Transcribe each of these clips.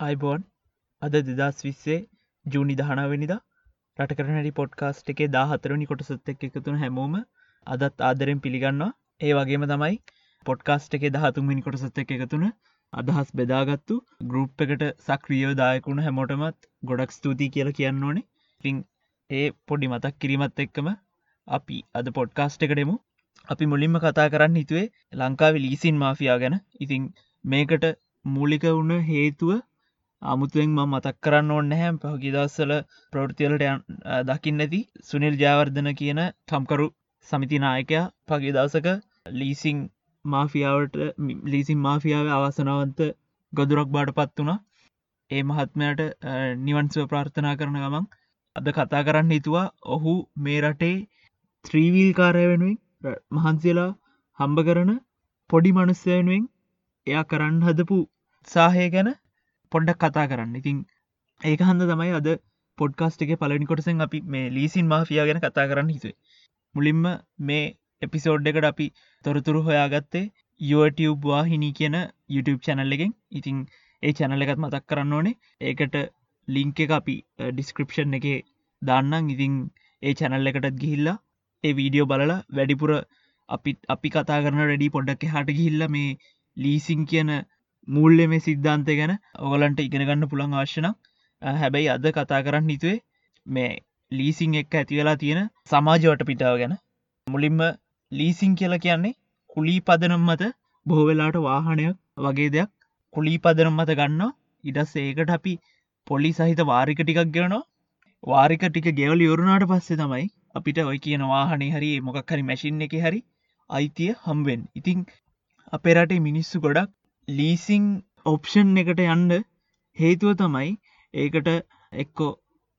අයිබෝන් අද දෙදස් විස්සේ ජූනි දහනාවනිද රටකරනටි පොඩ්කාස්ට් එකේ දාහතරනි කොටසත් එක් එකතුන හැමෝම අදත් ආදරෙන් පිළිගන්නවා. ඒ වගේම තමයි පොඩ්කාස්ට් එකේ දහතුන්මිනි කොටසත් එක් එකතුන අදහස් බෙදාගත්තු ගරුප් එකට සක්‍රියෝ දායකුණ හැමෝටමත් ගොඩක් ස්තුතියි කියල කියන්න ඕනේ. පින් ඒ පොඩි මතක් කිරීමත් එක්කම අපි අද පොඩ්කාස්ට් එකටෙමු අපි මුලින්ම කතා කරන්න හිතුවේ ලංකාව ලීසින් මාෆියා ගැන. ඉතිං මේකට මූලික වුණ හේතුව අමුතුවෙන් ම මතක් කරන්න ඕන්න හැම් පහකි දස්සල ප්‍රෘතිවලට දකින්න ඇති සුනිල් ජාවර්ධන කියන ටම්කරු සමිති නායකයා පගේ දවසක ලීසිං මාෆියාවට ලීසින් මාෆියාව අවසනාවන්ත ගොදුරක් බාට පත් වුණා. ඒ මහත්මයට නිවන්සව ප්‍රාර්ථනා කරන ගමන් අද කතා කරන්න හිතුවා. ඔහු මේ රටේ ත්‍රීවීල් කාරය වෙනුවෙන් මහන්සේලා හම්බ කරන පොඩි මනුස්සය වෙනුවෙන් එයා කරන්න හදපු සාහය ගැන පොඩ්ඩක් කතා කරන්න. ඉතින් ඒක හන්ද තමයි අද පොඩ්කාස්ට එක පලනි කොටසෙන් අපි මේ ලීසින් මාෆියා ගැන කතා කරන්න හිතුවේ. මුලින්ම මේ එපිසෝඩ් එකට අපි තොරතුරු හොයාගත්තේ YouTube වාහිනී කියන YouTube චැනල් එකෙන්. ඉතිං ඒ චැනල එකත් මතක් කරන්න ඕනේ. ඒකට ලිංක එක අපි ඩිස්ක්‍රපෂන් එක දාන්නම්. ඉතිං ඒ චැනල් එකටත් ගිහිල්ලා ඒ වීඩියෝ බලලා වැඩිපුර අපි අපි කතා කරන රෙඩි පොඩ්ඩක් හට ගිහිල්ල මේ ලීසින් කියන මුල්ල මේ සිද්ධාන්තය ගැන ඔගලන්ට ඉගෙනගන්න පුළන් ආශ්‍යන හැබැයි අද කතා කරන්න හිතුවේ මේ ලීසිං එක්ක ඇති වෙලා තියෙන සමාජවට පිටාව ගැන. මුලින්ම ලීසිං කියල කියන්නේ කුලී පදනම් මත බොහවෙලාට වාහනයක් වගේ දෙයක් කුලී පදනම් මත ගන්න ඉඩස් ඒකට අපි පොලි සහිත වාරික ටිකක් ගෙනවා වාරික ටික ගෙවල යවරුණාට පස්සේ තමයි අපිට ඔය කියන වාහනේ හරි මොකක් හරි මැසින් එක හරි අයිතිය හම්වෙන් ඉතිං අපේ රටේ මිනිස්සු ගොඩක් ලීසිං ඔප්ෂන් එකට යන්ඩ හේතුව තමයි ඒකට එක්කෝ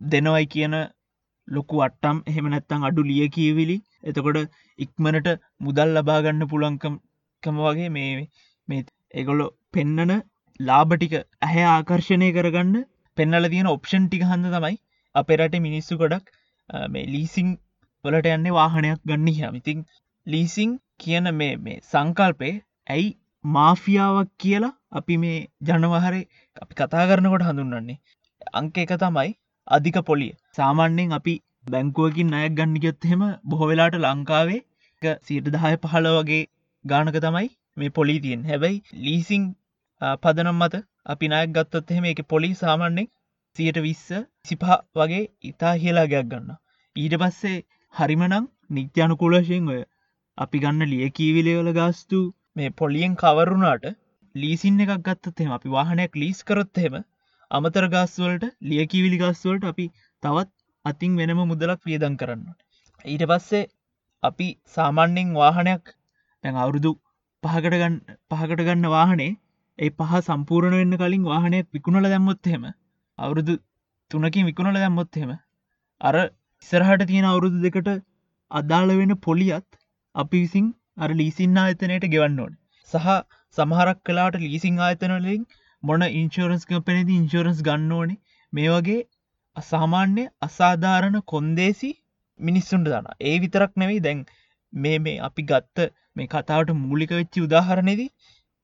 දෙනවයි කියන ලොකු අට්ටම් එහෙම නැත්තං අඩු ලිය කියවිලි එතකොට ඉක්මනට මුදල් ලබාගන්න පුළන්කම්කම වගේ මේ මේ ඒගොල්ලො පෙන්නන ලාබටික ඇහැ ආකර්ශණය කරගන්න පෙන්නල තියෙන ඔප්ෂන් ටික හන්ද තමයි අපෙරට මිනිස්සු ගොඩක් මේ ලීසිං වලට යන්නේ වාහනයක් ගන්න හමිතින් ලීසිං කියන මේ මේ සංකල්පේ ඇයි මාෆියාවක් කියලා අපි මේ ජනවහරේ අපි කතා කරනකොට හඳුන්නන්නේ අංක එක තමයි අධික පොලිය. සාමාන්‍යෙන් අපි බැංකුවකින් අයක් ගන්නගයොත් හෙම බොහොවෙලාට ලංකාවේ සීට දහය පහල වගේ ගානක තමයි මේ පොලිතියෙන් හැබැයි ලීසිං පදනම් මත අපි නයක් ගත්තත් එහෙම එක පොලි සාමාන්‍යෙන් සියට විස්ස සිපා වගේ ඉතා හිලාගයක් ගන්න ඊට පස්සේ හරිමනං නිත්‍යනුකූලශයෙන් ඔය අපි ගන්න ලියකීවිලයවල ගාස්තු මේ පොලියෙන් කවරුණාට ලීසින් එකක් ගත්තත්හෙම අපි වාහනයක් ලීස් කරොත්හෙම අමතර ගස්වලට ලියකිවිලි ගස්වලට අපි තවත් අතින් වෙනම මුදලක් වියදන් කරන්න. ඊට පස්සේ අපි සාමාන්‍යෙන් වාහනයක් තැන් අවුරුදු පහකට ගන්න පහකට ගන්න වාහනේ ඒ පහ සම්පූර්ණ වෙන්න කලින් වාහනයක් විකුණල දැම්මොත්හෙම අවුරුදු තුනකින් විකුණල දැම්මොත්හෙම අර ඉස්සරහට තියෙන අවුරුදු දෙකට අදාළ වෙන පොලියත් අපි විසින් අර ලීසින් ආයතනයට ගෙවන්න ඕන. සහ සමහරක් කලාට ලීසිං ආයතනලින් මොන ඉන්ශෝරන්ස් කපනති ඉන්ශෝරන්ස් ගන්න ඕනේ. මේ වගේ අසාමාන්‍ය අසාධාරණ කොන්දේසි මිනිස්සුන්ට දන ඒ විතරක් නෙවෙයි දැන් මේ මේ අපි ගත්ත මේ කතාවට මූලික වෙච්චි උදාහරණෙදී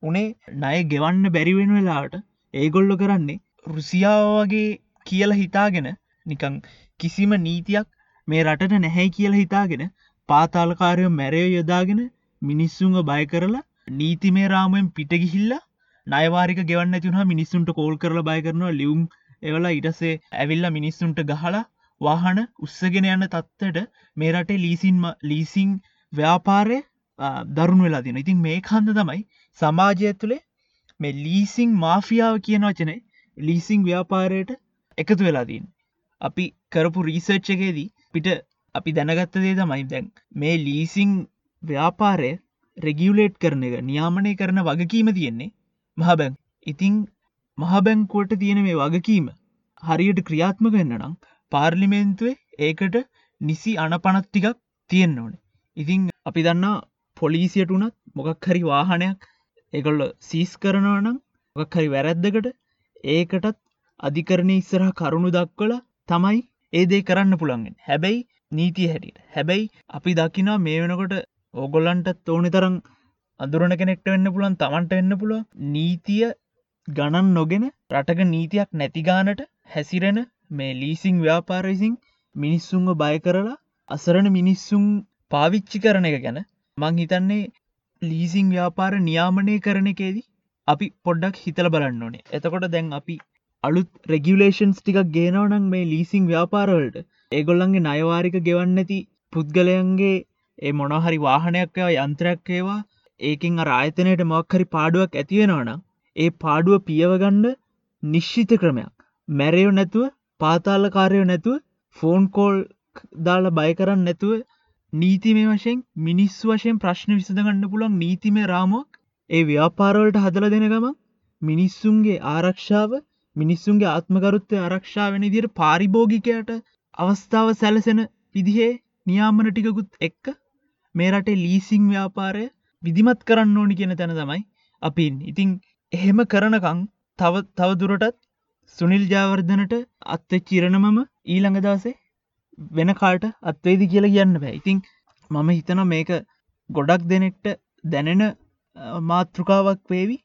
උනේ ණය ගෙවන්න බැරිවෙන වෙලාට ඒගොල්ලො කරන්නේ රුසියාව වගේ කියල හිතාගෙන නිකං කිසිම නීතියක් මේ රටට නැහැ කියල හිතාගෙන පාතාලකාරයෝ මැරයෝ යොදාගෙන මිනිස්සුන්ව බය කරලා නීතිමේ රාමයෙන් පිටගිහිල්ලා නයවාරික ගෙවන්න තුනා මිනිස්සුන්ට කෝල් කරලා බය කරනවා ලියුම් එවලා ඉටසේ ඇවිල්ලා මිනිස්සුන්ට ගහලා වාහන උත්සගෙන යන්න තත්වට මේ රටේ ලීසින්ම ලීසිං ව්‍යාපාරය දරුණු වෙලා තින ඉතින් මේ කන්ද තමයි සමාජය තුළේ මේ ලීසිං මාෆියාව කියන වචනේ ලීසිං ව්‍යාපාරයට එකතු වෙලාදීන් අපි කරපු රීසර්ච් එකේදී පිට අපි දැනගත්ත දේ තමයි දැන් මේ ලීසිං ව්‍යාපාරය රෙගියවලේට් කරන එක නියාමනය කරන වගකීම තියෙන්නේ මහබැං. ඉතිං මහබැංකුවට තියෙන මේ වගකීම හරියට ක්‍රියාත්මක වෙන්න නම් පාර්ලිමේන්තුවේ ඒකට නිසි අනපනත් ටිකක් තියෙන්න්න ඕනේ. ඉතිං අපි දන්නා පොලිසියට වනත් මොකක් හරි වාහනයක් එකොල්ල සීස් කරනවා නම් මොකක් හරි වැරැද්දකට ඒකටත් අධිකරණය ඉස්සරහ කරුණු දක්වල තමයි ඒ දේ කරන්න පුළන්ගෙන් හැබැයි නීතිය හැටියට. හැබැයි අපි දකිනා මේ වෙනකොට ඕගොල්ලන්ට ඕනෙ තරම් අදුරන කෙනෙක්ට වෙන්න පුළන් තමන්ට එන්න පුළුව නීතිය ගණන් නොගෙන රටක නීතියක් නැතිගානට හැසිරෙන මේ ලීසිං ව්‍යාපාරවිසින් මිනිස්සුන්ව බය කරලා අසරණ මිනිස්සුන් පාවිච්චි කරන එක ගැන මං හිතන්නේ ලීසිං ව්‍යාපාර නියාමනය කරන එකේදී අපි පොඩ්ඩක් හිතල බලන්න ඕනේ. එතකොට දැන් අපි අලුත් රෙගියලේෂන්ස් ටිකක් ගේනවනං මේ ලීසිං ව්‍යාපාරවලට ඒගොල්ලන්ගේ නයවාරික ගෙවන්නඇති පුද්ගලයන්ගේ ඒ මොනහරි වාහනයක් යන්ත්‍රයක් ඒවා ඒකින් අරායතනයට මොක්හරි පාඩුවක් ඇතිවෙනවනම් ඒ පාඩුව පියවගන්න නිශ්ෂිත ක්‍රමයක්. මැරයෝ නැතුව පාතාල කාරයෝ නැතුව ෆෝන් කෝල් දාල බය කරන්න නැතුව නීතිමේ වශයෙන් මිනිස්සු වශයෙන් ප්‍රශ්න විසඳගන්න පුළන් නීතිමේ රාමුවක් ඒ ව්‍යාපාරවලට හදල දෙන ගම මිනිස්සුන්ගේ ආරක්ෂාව මිනිස්සුන්ගේ ආත්මකරුත්තය ආරක්ෂා වෙන දිර පාරිභෝගිකයට අවස්ථාව සැලසෙන විදිහේ නියාමන ටිකකුත් එක්ක මේ රටේ ලීසිං ව්‍යාපාරය විදිමත් කරන්න ඕනි කියෙන තැන තමයි අපින් ඉතිං එහෙම කරනකං තව තව දුරටත් සුනිල් ජාවර්ධනට අත්ත චිරණමම ඊළඟ දවසේ වෙන කාට අත්වේදි කියලා කියන්න බෑ. ඉතිං මම හිතන මේක ගොඩක් දෙනෙක්ට දැනෙන මාතෘකාවක් වේවි.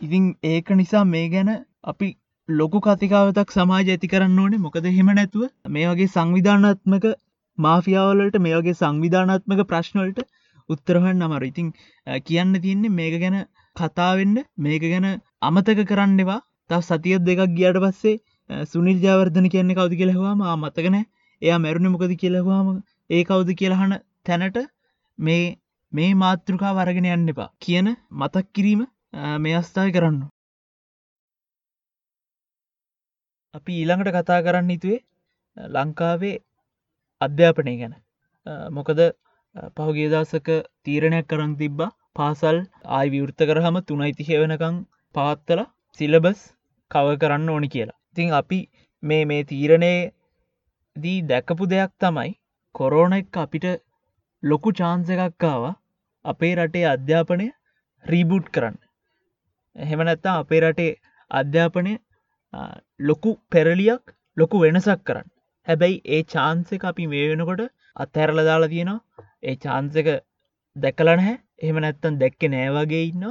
ඉතිං ඒක නිසා මේ ගැන අපි ලොකු කතිකාවතක් සමාජ ඇති කරන්න ඕනේ. මොකද හෙම නැතුව මේ වගේ සංවිධානත්මක මාෆියාවලට මේ වගේ සංවිධානත්මක ප්‍රශ්නවලට උත්තරහන්න අමර ඉතිං කියන්න තියන්නේ මේක ගැන කතාවෙන්න මේක ගැන අමතක කරන්නවා තව සතියත් දෙකක් ගියට පස්සේ සුනිල් ජාවර්ධන කියන්නේ කවද කියලෙහවාම මතකන එයා මැරුණ මොකද කියලෙහවාම ඒ කවුද කියලහන තැනට මේ මේ මාතෘකා වරගෙන යන්න එපා. කියන මතක් කිරීම මේ අස්ථාව කරන්න අපි ඊළඟට කතා කරන්න හිතුවේ ලංකාවේ අධ්‍යාපනය ගැන මොකද පහුගේ දසක තීරණයක් කරන්න තිබ්බා පාසල් ආයි විවෘත කරහම තුනයිතිහය වෙනකං පාත්තල සිලබස් කව කරන්න ඕනි කියලා. තිං අපි මේ මේ තීරණය දී දැකපු දෙයක් තමයි කොරෝන එක් අපිට ලොකු චාන්ස එකක්කාව අපේ රටේ අධ්‍යාපනය රීබුට් කරන්න. එහෙම නැත්තා අපේ රටේ අධ්‍යාපනය ලොකු පෙරලියක් ලොකු වෙනසක් කරන්න. හැබැයි ඒ චාන්සක අපි මේ වෙනකොට අත්හැරල දාලා තියෙනවා. ඒ චාන්සක දැකලන හැ එහෙම නැත්තන් දැක්ක නෑවගේ ඉන්න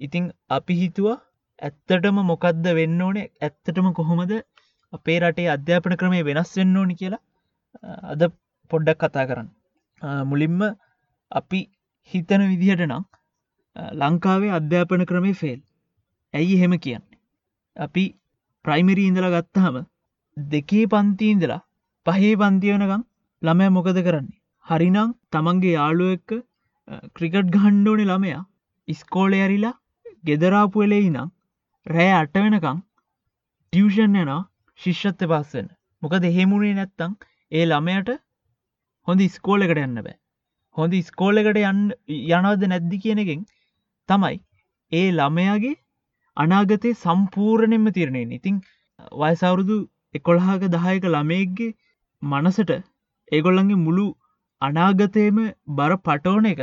ඉතිං අපි හිතුවා ඇත්තටම මොකක්ද වෙන්න ඕනේ? ඇත්තටම කොහොමද අපේ රටේ අධ්‍යාපන ක්‍රමේ වෙනස් වෙන්න ඕනි කියලා අද පොඩ්ඩක් කතා කරන්න. මුලින්ම අපි හිතන විදිහට නම් ලංකාවේ අධ්‍යාපන ක්‍රමේ ෆෙල් ඇයි එහෙම කියන්නේ? අපි ප්‍රයිමරී ඉඳලා ගත්තහම දෙකේ පන්තිීන්දලා පහේ පන්තියවනකං ළමය මොකද කරන්නේ? හරිනම් තමන්ගේ යාළුව එක්ක ක්‍රිකට් ගහන්්ඩෝනෙ ළමයා ඉස්කෝල ඇරිලා ගෙදරාපු එලෙයි නම් රෑ අට වෙනකං ටියවෂන් යන ශිෂ්ෂත්ත පස්සෙන් මොකද එහෙමුණේ නැත්තං ඒ ළමයට හොඳ ස්කෝල එකට යන්න බෑ. හොඳ ස්කෝල එකට යන්න යනවද නැද්දි කියන එකෙන් තමයි ඒ ළමයාගේ අනාගතය සම්පූර්ණයෙන්ම තිරණයෙන් ඉතිං වයසවුරුදු එකොළහක දහයක ළමයක්ගේ මනසට ඒගොල්ලන්ගේ මුළු අනාගතයම බර පටෝන එක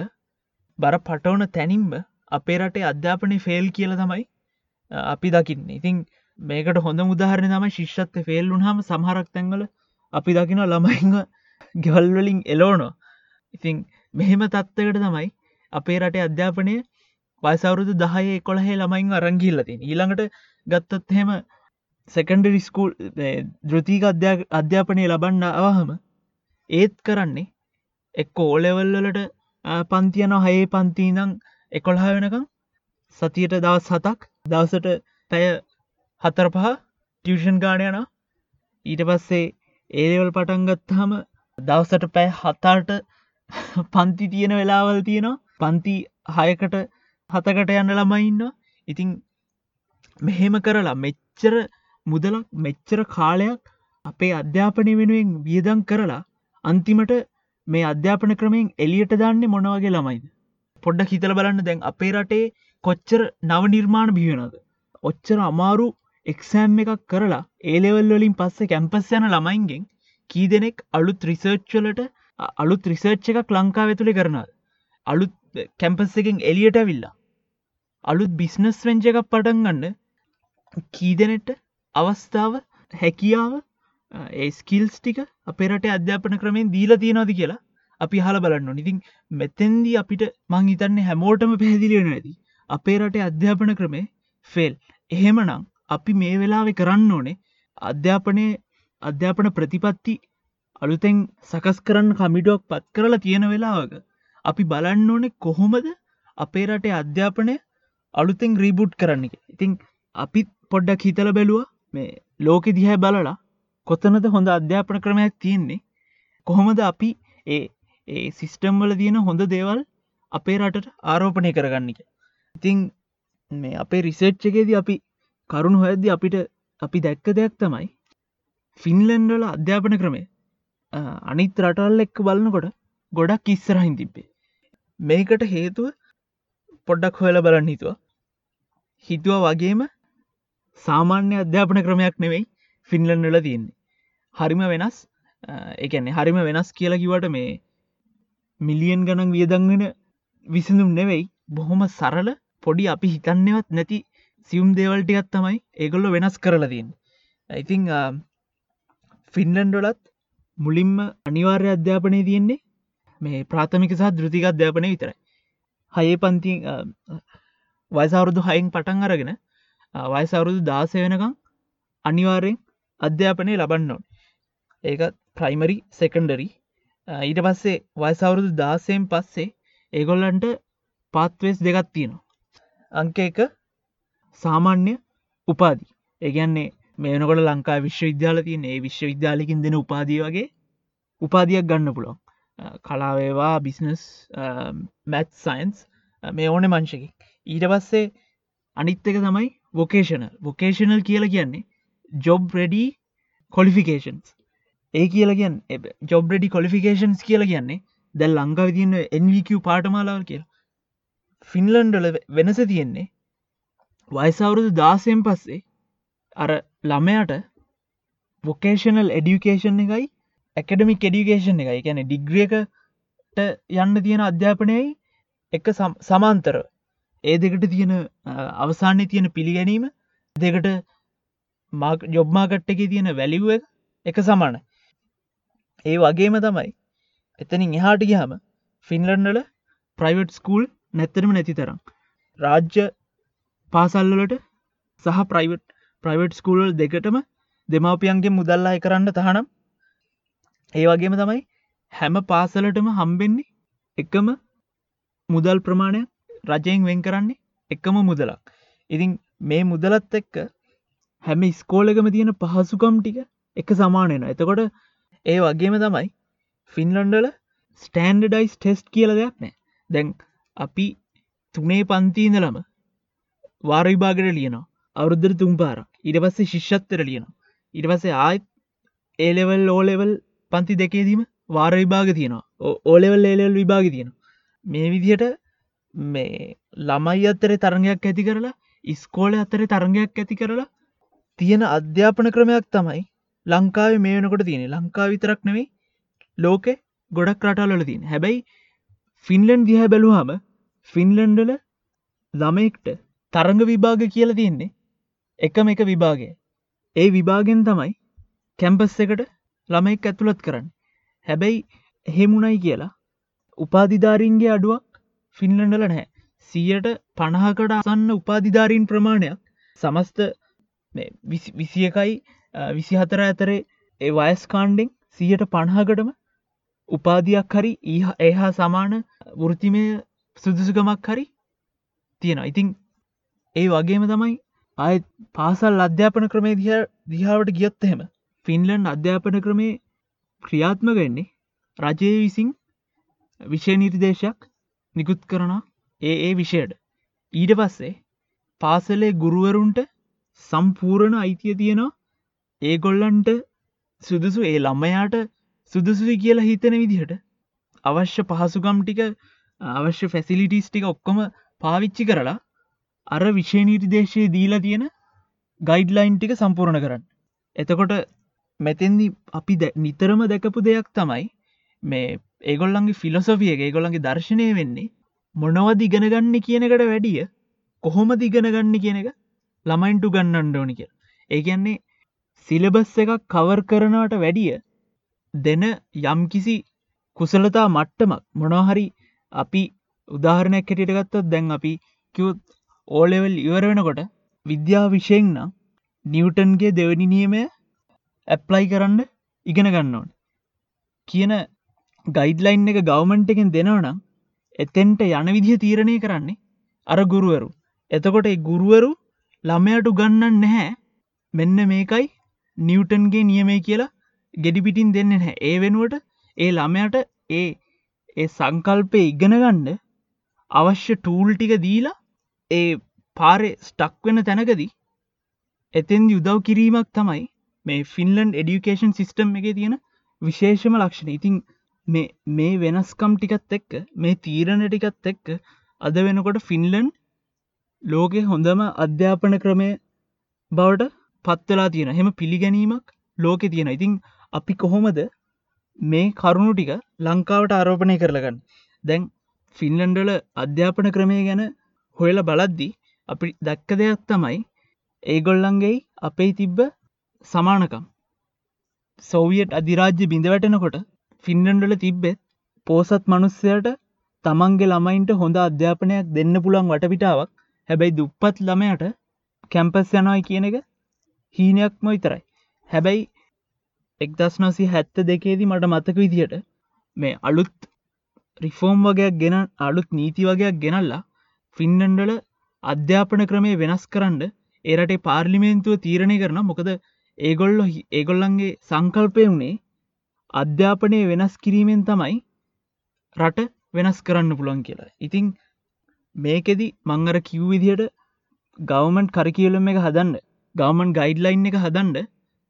බර පටෝන තැනින්ම අපේ රටේ අධ්‍යාපනය ෆෙල් කියල තමයි අපි දකින්න. ඉතිං මේකට හොඳ මුදාහරණ තම ශිෂ්ෂත්ත ෆෙල් වුහම සමහරක් තැන්වල අපි දකින ළමයිංග ගෙවල්වලින් එලෝනො ඉතිං මෙහෙම තත්ත්වකට තමයි අපේ රටේ අධ්‍යාපනය වයිසවරුදු දහය කොළහේ ළමයින් අරංගිල්ලතින් ඊළඟට ගත්තත් හෙම සැකන්ඩරි ස්කූල් දෘතික අධ්‍යාපනය ලබන්න අවහම ඒත් කරන්නේ එක්ක ඕලෙවල්ලට පන්තියන හයේ පන්තිීනං එකොල්හා වෙනකම් සතියට දවස් හතක් දවසට පැය හතර පහ ටියෂන් ගානයන ඊට පස්සේ ඒලෙවල් පටන්ගත්හම දවසට පැය හතාට පන්ති තියෙන වෙලාවල් තියෙනවා. පන්ති හයකට හතකට යන්න ළමයින්න ඉතිං මෙහෙම කරලා මෙච්චර මුදලක් මෙච්චර කාලයක් අපේ අධ්‍යාපනය වෙනුවෙන් වියදං කරලා අන්තිමට මේ අධ්‍යාපන ක්‍රමයෙන් එලියට දාන්නේ මොනවගේ ළමයිද? පොඩ්ඩ හිතල බලන්න දැන් අපේ රටේ කොච්චර නව නිර්මාණ බියනද ඔච්චර අමාරු එක්සෑම් එකක් කරලා ඒලෙවල් වලින් පස්සේ කැම්පස් යන ළමයින්ගෙන් කී දෙනෙක් අලුත් රිසර්ච්චලට අලුත් රිසර්ච් එකක් ලංකා වෙතුළි කරනද අලුත් කැම්පස් එකෙන් එලියට විල්ලා අලුත් බිස්නස් වෙංච එකක් පටන්ගන්න කීදනෙට අවස්ථාව හැකියාව ඒ ස්කිල්ස් ටික අපේරට අධ්‍යාපන ක්‍රමෙන් දීල තියෙනවාද කියලා අපි හල බලන්න ඉතින් මෙතැන්දී අපිට මං හිතන්නේ හැමෝටම පැහැදිලියෙන ඇති. අපේ රටේ අධ්‍යාපන ක්‍රමේ ෆෙල් එහෙමනම් අපි මේ වෙලාවෙ කරන්න ඕනේ අධ්‍යාපනය අධ්‍යාපන ප්‍රතිපත්ති අලුතෙන් සකස් කරන්න කමිඩුවක් පත් කරලා තියෙන වෙලාවක අපි බලන්න ඕනෙ කොහොමද අපේ රටේ අධ්‍යාපනය අලුතෙන් රීබුට් කරන්න එක ඉතිං අපිත් පොඩ්ඩක් හිතල බැලුව. මේ ලෝකෙ දිහැ බලලා කොතනද හොඳ අධ්‍යාපන ක්‍රමයක් තියෙන්නේ? කොහොමද අපි ඒ ඒ සිිස්ටම්වල තියෙන හොඳ දේවල් අපේ රටට ආරෝපනය කරගන්න එක ඉතිං මේ අපේ රිසර්ච්චකේද අපි කරුණු හොයද්ද අපිට අපි දැක්ක දෙයක් තමයි ෆින්ලන්ඩල අධ්‍යාපන ක්‍රමය. අනිත් රටල් එක්ක බලන්නකොට ගොඩක් ඉස්සරහින් තිබ්බේ. මේකට හේතුව පොඩ්ඩක් හොයල බලන්න හිතුව. හිතුව වගේම සාමාන්‍ය අධ්‍යාපන ක්‍රමයක් නෙවෙයි ෆින්ලන්ඩල තියෙන්නේ. හරිම වෙනස් එකන්නේ හරිම වෙනස් කියලා කිවට මේ මිලියන් ගණන් වියදංගෙන විසඳුම් නෙවෙයි බොහොම සරල පොඩි අපි හිතන්නවත් නැති සියුම් දේවල්ටිකත් තමයි ඒගොල්ල වෙනස් කරලදන්න ඉතිං ෆින්ලන්ඩොලත් මුලින්ම අනිවාර්ය අධ්‍යාපනය තියෙන්නේ මේ ප්‍රාථමික සහ දෘතික අධ්‍යාපනය විතරයි. හයේ පන්ති වයිසවරුදු හයින් පටන් අරගෙන වයිසවරුදු දාසය වෙනකං අනිවාර්යෙන් අධ්‍යාපනය ලබන්නවන් ඒකත් ප්‍රයිමරි සෙකන්ඩරි ඊට පස්සේ වයිසවරුදු දාසයෙන් පස්සේ ඒගොල්ලන්ට පාත්වෙස් දෙකත් තියෙනවා. අංක එක සාමාන්‍ය උපාදි ඒගැන්නේ මේනකොට ලංකා විශ්වවිද්‍යාල තියන ඒ විශ්වවිද්‍යාලකින් දෙන උපාදිය වගේ උපාදියක් ගන්න පුළොන් කලාවේවා බිස්නස් මැත් සයින්ස් මේ ඕන මංශකි ඊට පස්සේ අනිත් එක තමයි වොකේෂනල් වොකේෂනල් කියල කියන්නේ ජොබ් රෙඩී කොලිෆිකේන්ස් ඒ කියලගන් ජොබ් රෙඩි කොලිෆිකේන්ස් කියල කියන්නේ දැල් ලංකාව තියන්න එන්වQ පාටමාලාව කියලා. ෆින්ලන්ඩල වෙනස තියෙන්නේ වයිසවුරුදු දාසයෙන් පස්සේ අර ළමයට වොකේෂනල් එඩියුකේෂන් එකයි ඇකඩමික් එඩියුකේෂන් එකයි. ගැන ඩිග්‍රියකට යන්න තියෙන අධ්‍යාපනයයි එක සමාන්තර ඒ දෙකට තියෙන අවසානය තියෙන පිළිගැනීම දෙකට ජොබ්මාකට්ට එක තියෙන වැලිුව එක සමාන ඒ වගේම තමයි එතනින් එහාට ගහම ෆින්ලන්ඩල ප්‍රයිවට් ස්කූල් නැත්තරම නැති තරම්. රාජ්‍ය පාසල්ලට සහ ප්‍රයිවට් ප්‍රයිවට් ස්කූල් දෙකටම දෙමවපියන්ගේ මුදල්ලාය කරන්න තහනම් ඒ වගේම තමයි හැම පාසලටම හම්බෙන්නේ එකම මුදල් ප්‍රමාණය රජයෙන් වෙන් කරන්නේ එකම මුදලක්. ඉතින් මේ මුදලත් එක්ක හැම ස්කෝලකම තියෙන පහසුකම් ටික එක සමානයන එතකොට ඒ වගේම තමයි ෆින්ලන්ඩල ස්ටන්ඩඩයිස් ටෙස්ට් කියල දෙයක් නෑ දැන් අපි තුනේ පන්තිීඳලම වාර විභාගට ලියනවා. අවුරුද්ධර තුම් පාර ඉට පස්සේ ශිෂ්ෂත්තර ලියනවා. ඉට පස්සේ ආයත් ඒලෙවල් ඕලෙවල් පන්ති දෙකේදීම වාර විභාග තියෙනවා. ඕලෙවල් ඒලෙල් විභාග තියෙනවා. මේ විදිහට මේ ළමයි අත්තරේ තරගයක් ඇති කරලා ඉස්කෝල අතරේ තරගයක් ඇති කරලා තියෙන අධ්‍යාපන ක්‍රමයක් තමයි ලංකාව මේ වෙනකොට තියෙන ලංකා විතරක් නෙවෙයි ලෝකෙ ගොඩක් රටල්ල තින් හැබැයි ෆින්ලන්් දිහ බැලුහම ෆින්ලන්ඩල ළමෙක්ට තරංග විභාග කියල තියෙන්නේ එකම එක විභාගය ඒ විභාගෙන් තමයි කැම්පස් එකට ළමෙක් ඇතුළත් කරන්න. හැබැයි එහෙමුණයි කියලා උපාධිධාරීන්ගේ අඩුවක් ෆින්ලන්ඩල නැහැ. සියට පණහකට අසන්න උපාධිධාරීන් ප්‍රමාණයක්. සමස්ත විසි එකයි විසි හතර ඇතරේ ඒ වයස් කාණ්ඩෙන් සියට පණහකටම උපාධයක් හරි ඒහා සමාන වෘතිමය සුදුසුකමක් හරි තියෙන ඉතිං ඒ වගේම තමයි අය පාසල් අධ්‍යාපන ක්‍රමේ දිහ දිහාවට ගියොත් එහෙම ෆින්ලන්් අධ්‍යාපන ක්‍රමේ ක්‍රියාත්ම වෙන්නේ රජය විසින් විෂය නිර්දේශයක් නිකුත් කරන ඒ ඒ විෂයට. ඊට පස්සේ පාසලේ ගුරුවරුන්ට සම්පූරණ අයිතිය තියෙනවා. ඒගොල්ලන්ට සුදුසු ඒ ළම්මයාට සුදුසුයි කියලා හිතන විදිහට අවශ්‍ය පහසුකම් ටික අවශ්‍ය ෆැසිලිටිස් ටික ඔක්කොම පාවිච්චි කරලා අර විශේනීති දේශය දීලා තියෙන ගයිඩ්ලයින් ටික සම්පූර්ණ කරන්න. එතකොට මෙතෙන්දි අපි නිතරම දැකපු දෙයක් තමයි මේ ඒගොල්ලන්ගේ ෆිලොසොෆිය එක ඒගොල්ලන්ගේ දර්ශනය වෙන්නේ මොනවද ඉගෙනගන්න කියනකට වැඩිය කොහොම දිගෙනගන්න කියන එක ළමයින්ටු ගන්නන්න ඕනික ඒගැන්නේ සිලබස් එකක් කවර් කරනවට වැඩිය දෙන යම්කිසි කුසලතා මට්ටමක් මොනොහරි අපි උදාහරණයක් හැටියට ගත්තොත් දැන් අපි කිව් ඕලෙවල් ඉවර වෙනකොට විද්‍යා විෂයෙන් නම් නිවටන්ගේ දෙවනි නියමය ඇප්ලයි කරන්න ඉගෙන ගන්න ඕන. කියන ගයිඩ්ලයින් එක ගවමන්ට එකෙන් දෙනවනම් එතෙන්ට යන විදිහ තීරණය කරන්නේ අර ගුරුවරු. එතකොට ගුරුවරු ළමයට ගන්නන්න නැහැ. මෙන්න මේකයි නිවටන්ගේ නියමයි කියලා ගෙඩිපිටින් දෙන්න හැ ඒ වෙනුවට ඒ ළමයට ඒ ඒ සංකල්පය ඉගෙන ගණ්ඩ අවශ්‍ය ටූල් ටික දීලා ඒ පාරෙ ස්ටක් වෙන තැනකදී එතෙන් යුදව් කිරීමක් තමයි මේ ෆින්ලන්් එඩියුකේෂන් සිිස්ටම් එක තියෙන විශේෂම ලක්ෂණ. ඉතින් මේ වෙනස්කම් ටිකත් එක්ක මේ තීරණ ටිකත් එක්ක අද වෙනකොට ෆින්ලන්් ලෝකෙ හොඳම අධ්‍යාපන ක්‍රමය බවට පත්වෙලා තියෙන හෙම පිළිගැනීමක් ලෝකෙ තියෙන ඉතිං අපි කොහොමද මේ කරුණු ටික ලංකාවට ආරෝපණය කරලගන්න දැන් ෆින්ලන්ඩල අධ්‍යාපන ක්‍රමය ගැන හොයල බලද්දි අපි දැක්ක දෙයක් තමයි ඒගොල්ලන්ගේ අපේ තිබ්බ සමානකම්. සෝවියට් අධිරාජ්‍ය බිඳ වැටෙනකොට ෆින්ලන්ඩල තිබ්බෙත් පෝසත් මනුස්සයට තමන්ගේ ළමයින්ට හොඳ අධ්‍යාපනයක් දෙන්න පුළන් වටපිටාවක්. හැබැයි දුප්පත් ළමයට කැම්පස් යනයි කියන එක හීනයක්ම විතරයි. හැබැයි එක්දස් නොසි හැත්ත දෙකේදී මට මතක විදියට මේ අලුත් රිෆෝම් වගේයක් ගෙන අලුත් නීති වගේයක් ගෙනල්ලා ෆින්ඩන්ඩල අධ්‍යාපන ක්‍රමය වෙනස් කරන්න ඒරට පාර්ලිමේන්තුව තීරණය කරන මොකද ඒගොල්ලො ඒගොල්ලන්ගේ සංකල්පය වුණේ අධ්‍යාපනය වෙනස් කිරීමෙන් තමයි රට වෙනස් කරන්න පුළන් කියලා. ඉතිං මේකෙදි මංගර කිව් විදියට ගවමන්් කරකියලම එක හදන්න ගවමන් ගයිඩ්ලයින් එක හදන්ඩ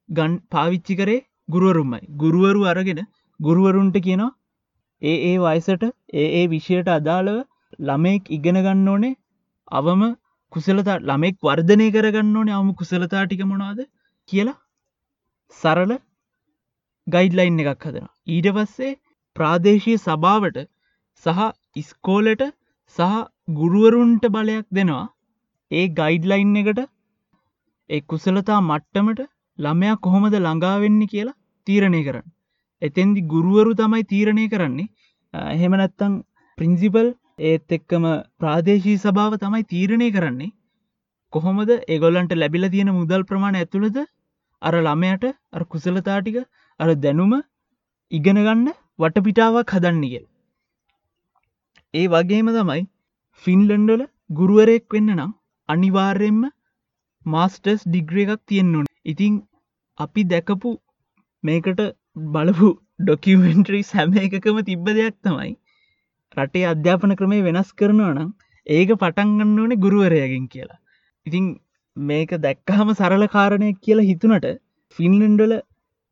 ගන් පාවිච්චි කරේ ගුරුවරුම්මයි ගුරුවරු අරගෙන ගුරුවරුන්ට කියනවා ඒ ඒ වයිසට ඒ ඒ විෂයට අදාළව ළමෙක් ඉගෙන ගන්න ඕනේ. අවම කුසලතා ළමෙක් වර්ධනය කරගන්න ඕනේ. අවම කුසලතා ටික මොනාද කියලා සරල ගයිඩ්ලයින් එකක් හදෙන ඊට පස්සේ ප්‍රාදේශය සභාවට සහ ඉස්කෝලට සහ ගුරුවරුන්ට බලයක් දෙනවා. ඒ ගයිඩ්ලයින් එකට එ කුසලතා මට්ටමට ළමයා කොහොමද ළඟාවෙන්න කියලා තීරණය කරන්න. එතෙන්දි ගුරුවරු තමයි තීරණය කරන්නේ. එහෙම නැත්තං ප්‍රින්සිපල් ඒත් එක්කම ප්‍රාදේශී සභාව තමයි තීරණය කරන්නේ. කොහොමද ඒගොල්ලන්ට ලැබිල තියෙන මුදල් ප්‍රමාණ ඇතුළද අර ළමයට අර කුසලතාටික අර දැනුම ඉගෙනගන්න වටපිටාවක් හදන්න කියල්. ඒ වගේම තමයි ෆින්ලන්ඩල ගුරුවරෙක් වෙන්න නම් අනිවාර්යෙන්ම මාස්ටර්ස් ඩිග්‍ර එකක් තියෙන්න්නු ඉතිං අපි දැකපු මේකට බලපු ඩොකිමෙන්ට්‍රී සැම එකකම තිබ්බ දෙයක් තමයි රටේ අධ්‍යාපන ක්‍රමේ වෙනස් කරනවා නම් ඒක පටන්ගන්න ඕනේ ගුරුවරයගෙන් කියලා ඉතිං මේක දැක්කහම සරල කාරණයක් කියලා හිතුනට ෆින්ලන්ඩල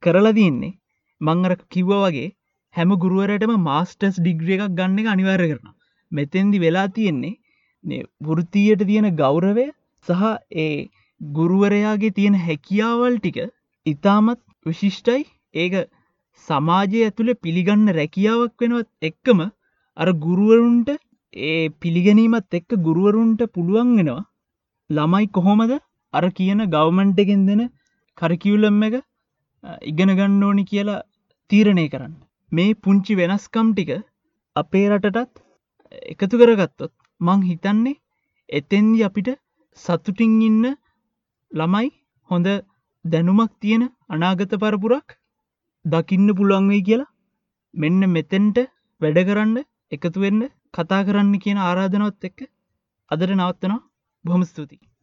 කරලා තියන්නේ. මංගර කිව්ව වගේ හැම ගුරුවරටම මාස්ටර්ස් ඩිග්‍රිය එකක් ගන්න එක අනිවාර්ය කරන මෙතැන්දි වෙලා තියෙන්නේ වෘතියට තියෙන ගෞරවය සහ ඒ ගුරුවරයාගේ තියෙන හැකියාවල් ටික ඉතාමත් විශිෂ්ටයි. ඒක සමාජය ඇතුළේ පිළිගන්න රැකියාවක් වෙනවත් එක්කම අර ගුරුවරුන්ට ඒ පිළිගැනීමත් එක්ක ගුරුවරුන්ට පුළුවන් වෙනවා. ළමයි කොහොමද? අර කියන ගවමන්ට එකෙන් දෙන කරකිවුලම් එක ඉගෙන ගන්න ඕනි කියලා තීරණය කරන්න. මේ පුංචි වෙනස්කම් ටික අපේ රටටත් එකතු කරගත්තොත් මං හිතන්නේ එතෙන්දි අපිට සතුටින් ඉන්න ළමයි හොඳ දැනුමක් තියෙන අනාගත පරපුරක් දකින්න පුළුවන්වෙයි කියලා මෙන්න මෙතෙන්ට වැඩ කරන්න එකතු වෙන්න කතා කරන්න කියන ආරාධනවත් එක්ක අදට නවත්තනවා. බොහොම ස්තුතියි.